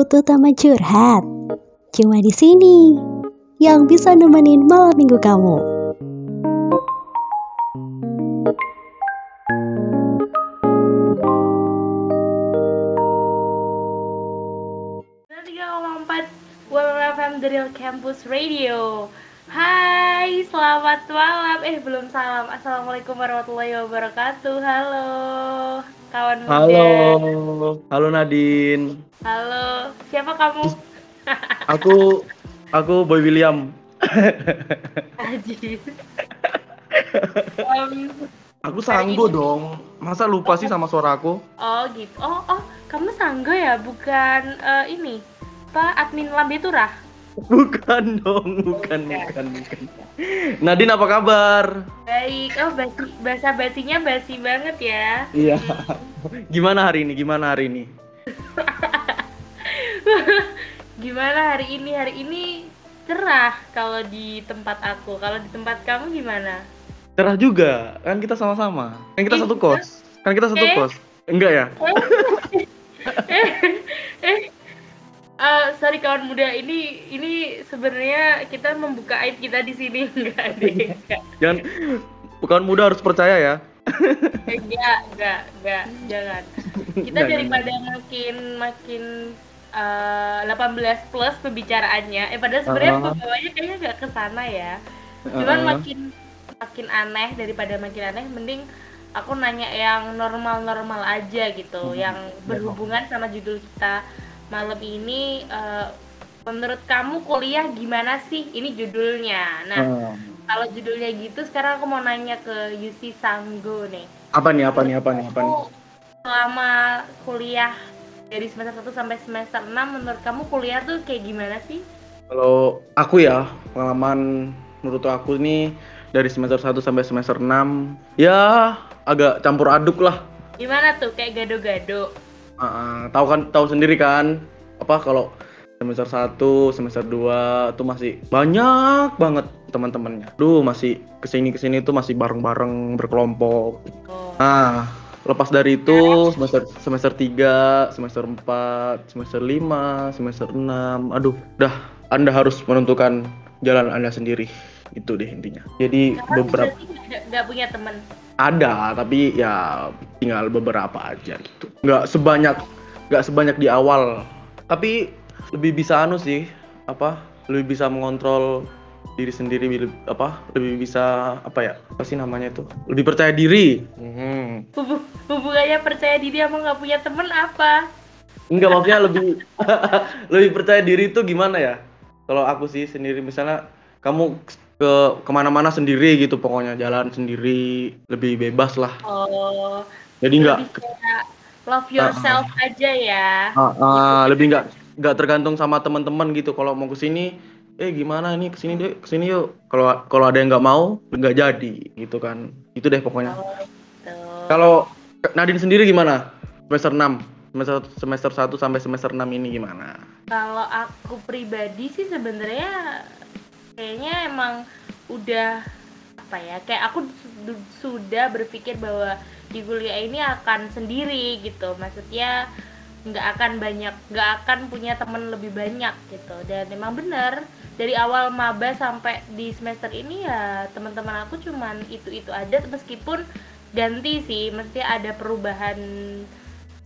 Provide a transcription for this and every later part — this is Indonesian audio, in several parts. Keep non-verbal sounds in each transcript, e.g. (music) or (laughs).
butuh teman curhat? Cuma di sini yang bisa nemenin malam minggu kamu. Real Campus Radio malam Eh, belum salam Assalamualaikum warahmatullahi wabarakatuh Halo, kawan muda Halo, halo Nadine. Halo, siapa kamu? (laughs) Aku, aku Boy William. (laughs) Ajis (laughs) Em, Aku sanggo dong. Masa lupa sih sama suara aku? Oh gitu, oh, oh kamu Sanggo ya? Bukan eh, ini Apa, admin Lambe Turah? Bukan dong, bukan, bukan, bukan. Nadine apa kabar? Baik, oh basi, bahasa basinya basi banget ya Iya. Gimana hari ini? Gimana hari ini? (laughs) Gimana hari ini? Hari ini cerah kalau di tempat aku. Kalau di tempat kamu gimana? Cerah juga, kan kita sama-sama. Kan kita Eh, satu kos. Kan kita satu eh. kos. Enggak ya? eh, (laughs) eh, eh, sorry kawan muda, ini ini sebenarnya kita membuka aib kita di sini (laughs) enggak deh. Enggak, Jangan, bukan muda harus percaya ya. enggak, enggak, enggak, jangan. Kita Enggak, daripada makin makin eh, 18 plus pembicaraannya, eh padahal sebenarnya Ah. pembawanya kayaknya nggak ke sana ya. cuman Uh-uh. makin makin aneh daripada makin aneh mending aku nanya yang normal-normal aja gitu yang berhubungan sama judul kita malam ini eh, menurut kamu kuliah gimana sih ini judulnya nah Uh. kalau judulnya gitu sekarang aku mau nanya ke Yusi Sanggo nih Apa nih? Apa nih? Apa nih? Apa nih? Selama kuliah dari semester 1 sampai semester 6 menurut kamu kuliah tuh kayak gimana sih? Kalau aku ya, pengalaman menurut aku ini dari semester 1 sampai semester 6 ya agak campur aduk lah. Gimana tuh kayak gado-gado? Ah, tahu kan tahu sendiri kan apa kalau semester 1, semester 2 tuh masih banyak banget teman-temannya. Duh, masih ke sini ke sini tuh masih bareng-bareng berkelompok. Oh. Nah, lepas dari itu semester semester 3, semester 4, semester 5, semester 6. Aduh, dah Anda harus menentukan jalan Anda sendiri. Itu deh intinya. Jadi Karena beberapa nggak punya temen ada, tapi ya tinggal beberapa aja gitu. Nggak sebanyak nggak sebanyak di awal. Tapi lebih bisa anu sih, apa? Lebih bisa mengontrol diri sendiri lebih- apa lebih bisa apa ya apa sih namanya itu lebih percaya diri Mhm. Hubung, hubungannya percaya diri sama nggak punya temen apa? Enggak maksudnya lebih (laughs) lebih percaya diri itu gimana ya? Kalau aku sih sendiri misalnya kamu ke ke mana-mana sendiri gitu pokoknya jalan sendiri lebih bebas lah. Oh, Jadi enggak love yourself aja ya. ah, ah, lebih enggak enggak tergantung sama teman-teman gitu. Kalau mau ke sini eh gimana nih ke sini deh ke sini yuk. Kalau kalau ada yang nggak mau nggak jadi gitu kan. Itu deh pokoknya. Tuh. Kalau Nadine sendiri gimana? Semester 6 semester semester 1 sampai semester 6 ini gimana? Kalau aku pribadi sih sebenarnya kayaknya emang udah apa ya kayak aku su- sudah berpikir bahwa di kuliah ini akan sendiri gitu. Maksudnya nggak akan banyak nggak akan punya temen lebih banyak gitu. Dan emang bener dari awal maba sampai di semester ini ya teman-teman aku cuman itu itu aja meskipun ganti sih. Maksudnya ada perubahan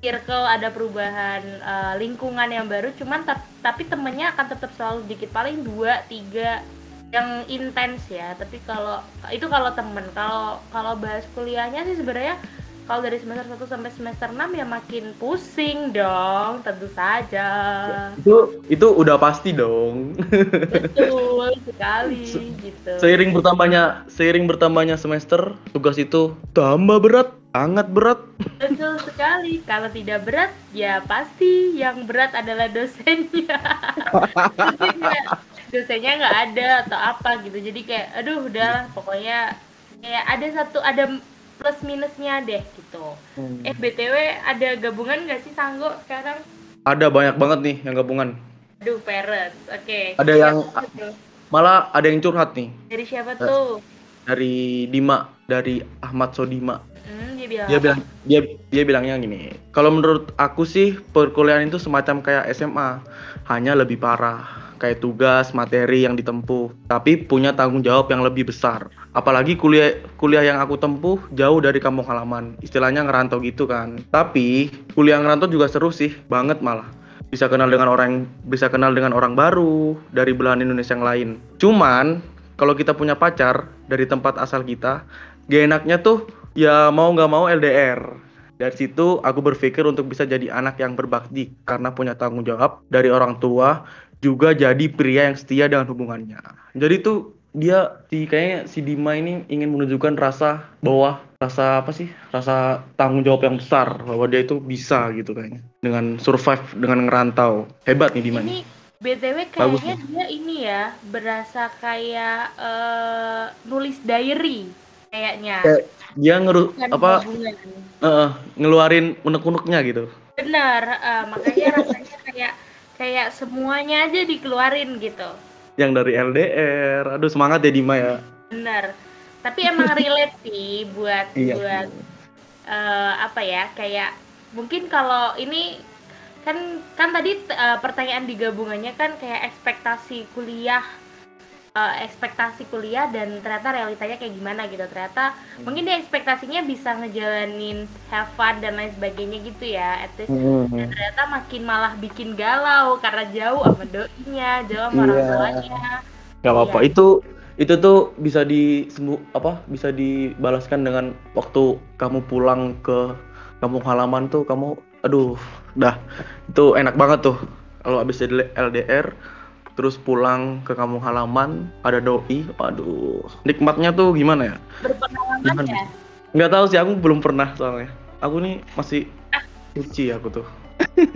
circle ada perubahan eh, lingkungan yang baru cuman tap- tapi temennya akan tetap selalu dikit. Paling dua tiga yang intens ya tapi kalau itu kalau temen kalau kalau bahas kuliahnya sih sebenarnya kalau dari semester 1 sampai semester 6 ya makin pusing dong tentu saja Itu itu udah pasti dong. betul (laughs) sekali gitu seiring bertambahnya seiring bertambahnya semester tugas itu tambah berat, sangat berat. betul sekali kalau tidak berat ya pasti yang berat adalah dosennya (laughs) dosennya nggak ada atau apa gitu. Jadi kayak aduh udahlah pokoknya kayak ada satu ada plus minusnya deh gitu. Eh btw ada gabungan nggak sih sanggo sekarang? Ada banyak banget nih yang gabungan. aduh peres. Oke. Ada Siapa yang- tuh? Malah ada yang curhat nih. Dari siapa tuh? dari Dima, dari Ahmad Sodima. hmm, di bilang dia bilang dia dia bilangnya gini kalau menurut aku sih perkuliahan itu semacam kayak SMA hanya lebih parah kayak tugas materi yang ditempuh tapi punya tanggung jawab yang lebih besar. Apalagi kuliah kuliah yang aku tempuh jauh dari kampung halaman istilahnya ngerantau gitu kan. Tapi kuliah ngerantau juga seru sih banget malah. Bisa kenal dengan orang bisa kenal dengan orang baru dari belahan Indonesia yang lain. Cuman kalau kita punya pacar dari tempat asal kita gak enaknya tuh ya mau nggak mau LDR dari situ aku berpikir untuk bisa jadi anak yang berbakti karena punya tanggung jawab dari orang tua juga jadi pria yang setia dengan hubungannya. Jadi tuh dia si kayaknya si Dima ini ingin menunjukkan rasa bahwa rasa apa sih? Rasa tanggung jawab yang besar bahwa dia itu bisa gitu kayaknya. Dengan survive dengan ngerantau. Hebat nih Dima ini. Nih btw Bagus kayaknya dia ini ya berasa kayak eh, nulis diary kayaknya. Kayak dia ngeru Bukan apa eh, ngeluarin unek-uneknya gitu. Benar eh, makanya rasanya kayak kayak semuanya aja dikeluarin gitu. Yang dari LDR aduh semangat ya Dima ya. Benar tapi emang relate sih buat Iya. buat eh, apa ya kayak mungkin kalau ini kan kan tadi eh, pertanyaan di gabungannya kan kayak ekspektasi kuliah eh, ekspektasi kuliah dan ternyata realitanya kayak gimana gitu. Ternyata mungkin dia ekspektasinya bisa ngejalanin have fun dan lain sebagainya gitu ya at least. Dan ternyata makin malah bikin galau karena jauh sama doinya jauh sama orang Iya. tuanya. Nggak apa-apa. Iya. itu itu tuh bisa disembuh apa bisa dibalaskan dengan waktu kamu pulang ke kampung halaman tuh kamu aduh dah. Itu enak banget tuh kalau habis dari LDR terus pulang ke kampung halaman ada doi. Aduh nikmatnya tuh gimana ya? Berpengalaman Gimana? ya? Nggak tahu sih aku belum pernah soalnya. Aku nih masih suci aku tuh.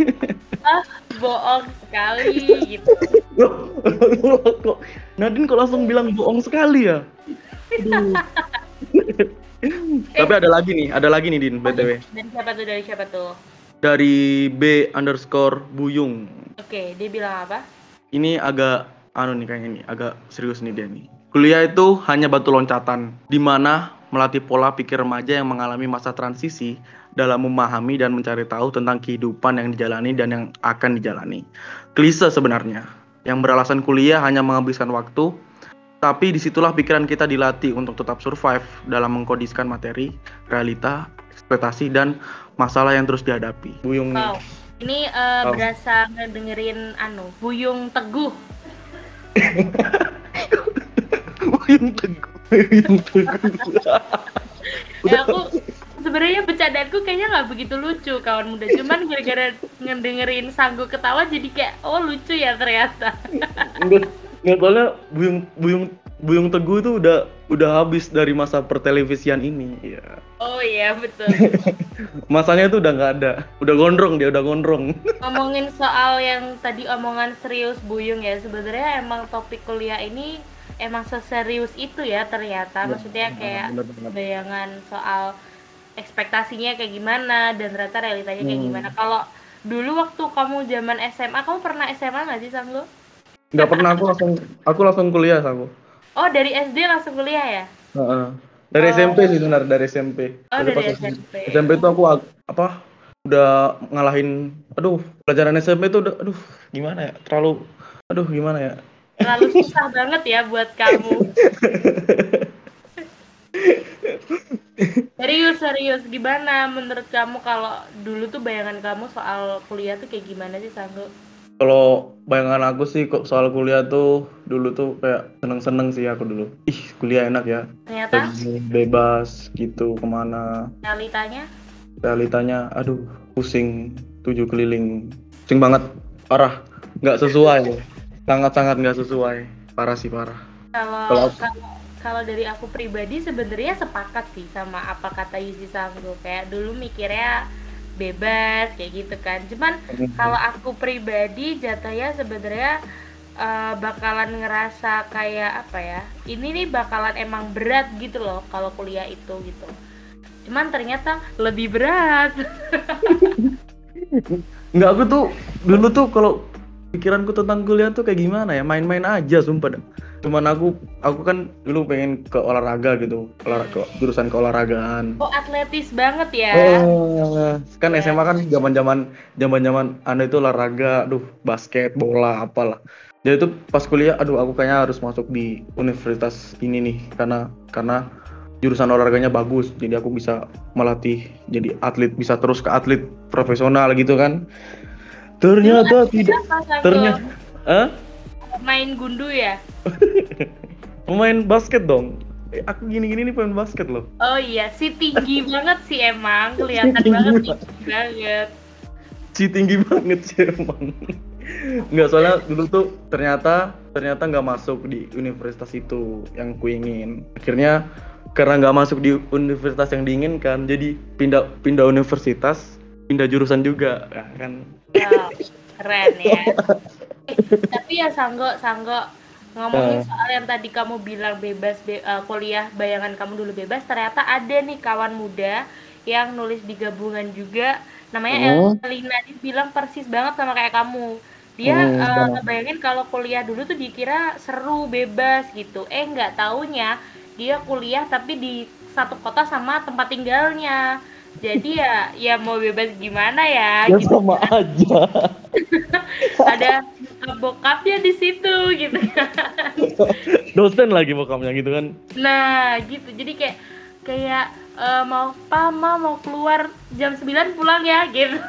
(laughs) Bohong sekali gitu. Kok (laughs) Nadine kok langsung bilang bohong sekali ya? (laughs) Tapi ada lagi nih ada lagi nih Din btw dari siapa tuh? Dari siapa tuh? Dari B underscore Buyung. Oke dia bilang apa ini agak anu nih kayaknya nih agak serius nih dia nih kuliah itu hanya batu loncatan di mana melatih pola pikir remaja yang mengalami masa transisi dalam memahami dan mencari tahu tentang kehidupan yang dijalani dan yang akan dijalani. Klise sebenarnya, yang beralasan kuliah hanya menghabiskan waktu, tapi di situlah pikiran kita dilatih untuk tetap survive dalam mengkondisikan materi, realita, ekspektasi, dan masalah yang terus dihadapi. Buyung nih. Ini eh, Oh. berasa ngedengerin anu Buyung Teguh (laughs) Buyung teguh. Buyung teguh. (laughs) ya aku sebenarnya bercandaanku kayaknya nggak begitu lucu kawan muda cuman gara-gara ngedengerin sanggup ketawa jadi kayak oh lucu ya ternyata Enggak, enggak soalnya Buyung Buyung Buyung Teguh itu udah udah habis dari masa pertelevisian ini. Ya. Oh iya betul (laughs) Masanya itu udah nggak ada. Udah gondrong dia, udah gondrong. (laughs) ngomongin soal yang tadi omongan serius Buyung ya sebenarnya emang topik kuliah ini emang seserius itu ya ternyata maksudnya kayak Bener bayangan soal ekspektasinya kayak gimana dan ternyata realitanya kayak Hmm. gimana kalau dulu waktu kamu zaman SMA kamu pernah SMA nggak sih Sanggu? Nggak pernah aku langsung aku langsung kuliah aku. Oh dari SD langsung kuliah ya? Heeh. Dari Oh. SMP sih benar, dari SMP. Oh dari pas SMP. SMP itu aku apa? Udah ngalahin aduh, pelajaran SMP itu udah aduh, gimana ya? Terlalu aduh, gimana ya? Terlalu susah banget ya buat kamu. (laughs) serius serius gimana menurut kamu kalau dulu tuh bayangan kamu soal kuliah tuh kayak gimana sih Sanggu? Kalau bayangan aku sih kok soal kuliah tuh dulu tuh kayak seneng-seneng sih aku dulu. Ih, kuliah enak ya. Ternyata Lagi bebas gitu ke mana. realitanya Realitanya, aduh, pusing tujuh keliling. Pusing banget, parah. Nggak sesuai. Sangat-sangat nggak sesuai. Parah sih parah. kalau Kalau- dari aku pribadi sebenarnya sepakat sih sama apa kata Yusi Sanggu kayak dulu mikirnya bebas kayak gitu kan. Cuman kalau aku pribadi jatuhnya sebenarnya eh, bakalan ngerasa kayak apa ya ini nih bakalan emang berat gitu loh kalau kuliah itu gitu. Cuman ternyata lebih berat. (laughs) Nggak aku tuh dulu tuh kalau pikiranku tentang kuliah tuh kayak gimana ya main-main aja sumpah dah. Cuman aku aku kan dulu pengen ke olahraga gitu olahraga jurusan keolahragaan Oh atletis banget ya. Oh, kan SMA kan zaman-zaman zaman-zaman anu itu olahraga, aduh basket, bola, apalah. Jadi itu pas kuliah, aduh aku kayaknya harus masuk di universitas ini nih karena karena jurusan olahraganya bagus, jadi aku bisa melatih jadi atlet, bisa terus ke atlet profesional gitu kan. Ternyata tidak, ternyata, Hah? main gundu ya? (laughs) (laughs) Pemain basket dong. Eh, aku gini-gini nih pemain basket loh. Oh iya, si tinggi (laughs) banget sih emang, kelihatan banget tinggi banget. Ci tinggi banget sih emang. Nggak soalnya dulu tuh ternyata ternyata nggak masuk di universitas itu yang kuingin. Akhirnya karena nggak masuk di universitas yang diinginkan, jadi pindah pindah universitas, pindah jurusan juga, ya kan? Wow, keren ya. (laughs) Eh, tapi ya Sanggo, Sanggo ngomongin Eh. soal yang tadi kamu bilang bebas be- eh, kuliah, bayangan kamu dulu bebas, ternyata ada nih kawan muda yang nulis di gabungan juga, namanya Oh. Elina, dia bilang persis banget sama kayak kamu. Dia eh, sama. ngebayangin kalau kuliah dulu tuh dikira seru, bebas gitu. Eh nggak taunya dia kuliah tapi di satu kota sama tempat tinggalnya. Jadi ya ya mau bebas gimana ya Ya gitu sama aja. (laughs) ada bokapnya di situ gitu (laughs) Dosen lagi bokamnya gitu kan. nah gitu. Jadi kayak kayak eh, mau pa ma mau keluar jam 9 pulang ya gitu. (laughs)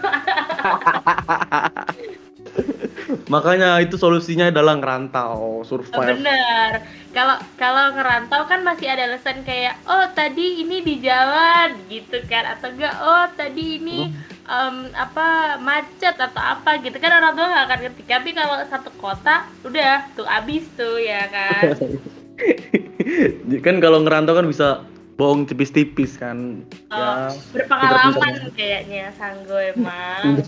Makanya itu solusinya adalah ngerantau, survive. bener. Kalau kalau ngerantau kan masih ada alasan kayak oh tadi ini di jalan gitu kan. Atau enggak oh tadi ini em, apa macet atau apa gitu kan orang tua nggak akan ngerti tapi kalau satu kota udah tuh abis tuh ya kan (laughs) kan kalau ngerantau kan bisa bohong tipis-tipis kan. Oh, ya. berpengalaman kayaknya Sanggo emang.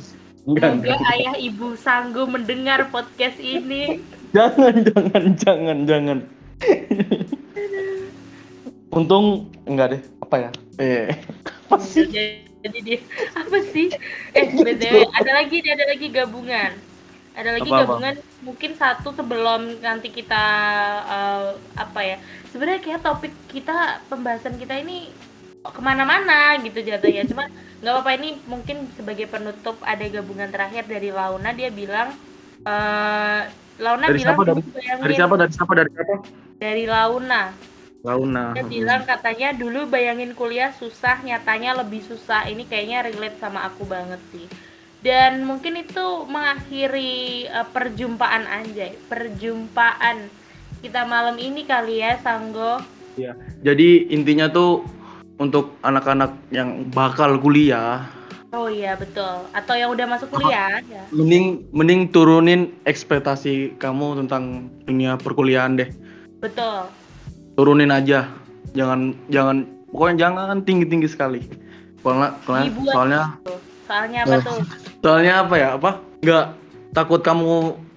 Enggak, Semoga ayah ibu Sanggo mendengar podcast ini. Jangan, jangan, jangan, jangan. Untung enggak deh. Apa ya? Eh, apa sih? Jadi dia (laughs) apa sih? Eh, btw ada lagi ada lagi gabungan. Ada lagi Apa-apa? gabungan mungkin satu sebelum nanti kita eh, apa ya? Sebenarnya kayak topik kita pembahasan kita ini ke mana-mana gitu jatuhnya. Cuman nggak apa-apa ini mungkin sebagai penutup ada gabungan terakhir dari Launa dia bilang eh Launa Dari bilang siapa? Dari- bayangin- Dari siapa? Dari siapa? Dari siapa? dari Launa Launa. dia bilang katanya dulu bayangin kuliah susah nyatanya lebih susah. Ini kayaknya relate sama aku banget sih. Dan mungkin itu mengakhiri eh, perjumpaan anjay perjumpaan kita malam ini kali ya Sanggo. Iya. Jadi intinya tuh untuk anak-anak yang bakal kuliah, oh iya betul. Atau yang udah masuk kuliah ya mending mending turunin ekspektasi kamu tentang dunia perkuliahan deh. betul Turunin aja. Jangan jangan pokoknya jangan tinggi-tinggi sekali. Soalnya soalnya, soalnya soalnya apa Eh. tuh soalnya apa ya? Apa? Nggak takut kamu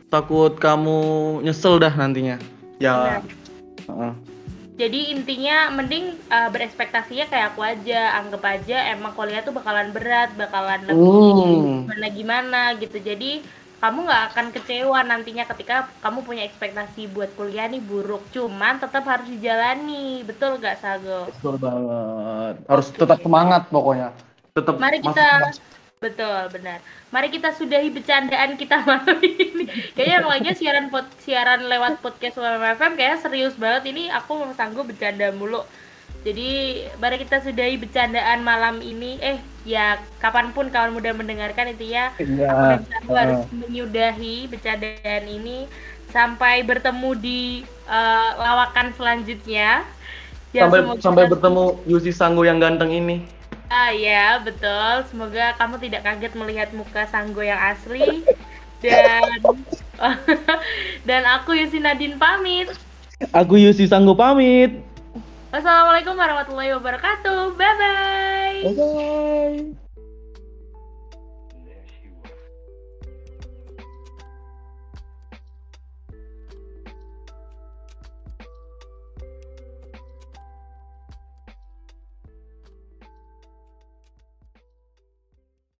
takut kamu nyesel dah nantinya. Ya. Heeh. jadi intinya mending eh, berekspektasinya kayak aku aja anggap aja emang kuliah tuh bakalan berat bakalan lebih Hmm. gimana gimana gitu jadi kamu nggak akan kecewa nantinya ketika kamu punya ekspektasi buat kuliah nih buruk. Cuman tetap harus dijalani. Betul gak Sago? Betul banget. Harus tetap semangat pokoknya. Tetap mari masuk kita kelas. betul benar. Mari kita sudahi bercandaan kita (laughs) malam ini. Kayaknya emang aja siaran pod, siaran lewat podcast UMFM kayaknya serius banget. Ini aku sanggup bercanda mulu jadi mari kita sudahi bercandaan malam ini eh ya kapan pun kawan muda mendengarkan intinya Iya. dan aku harus menyudahi bercandaan ini sampai bertemu di eh, lawakan selanjutnya. Ya, sampai semoga- sampai bertemu Yusi Sanggo yang ganteng ini. Ah ya betul. Semoga kamu tidak kaget melihat muka Sanggo yang asli dan (laughs) dan aku Yusi Nadine pamit. Aku Yusi Sanggo pamit. Wassalamualaikum warahmatullahi wabarakatuh. Bye bye. Bye.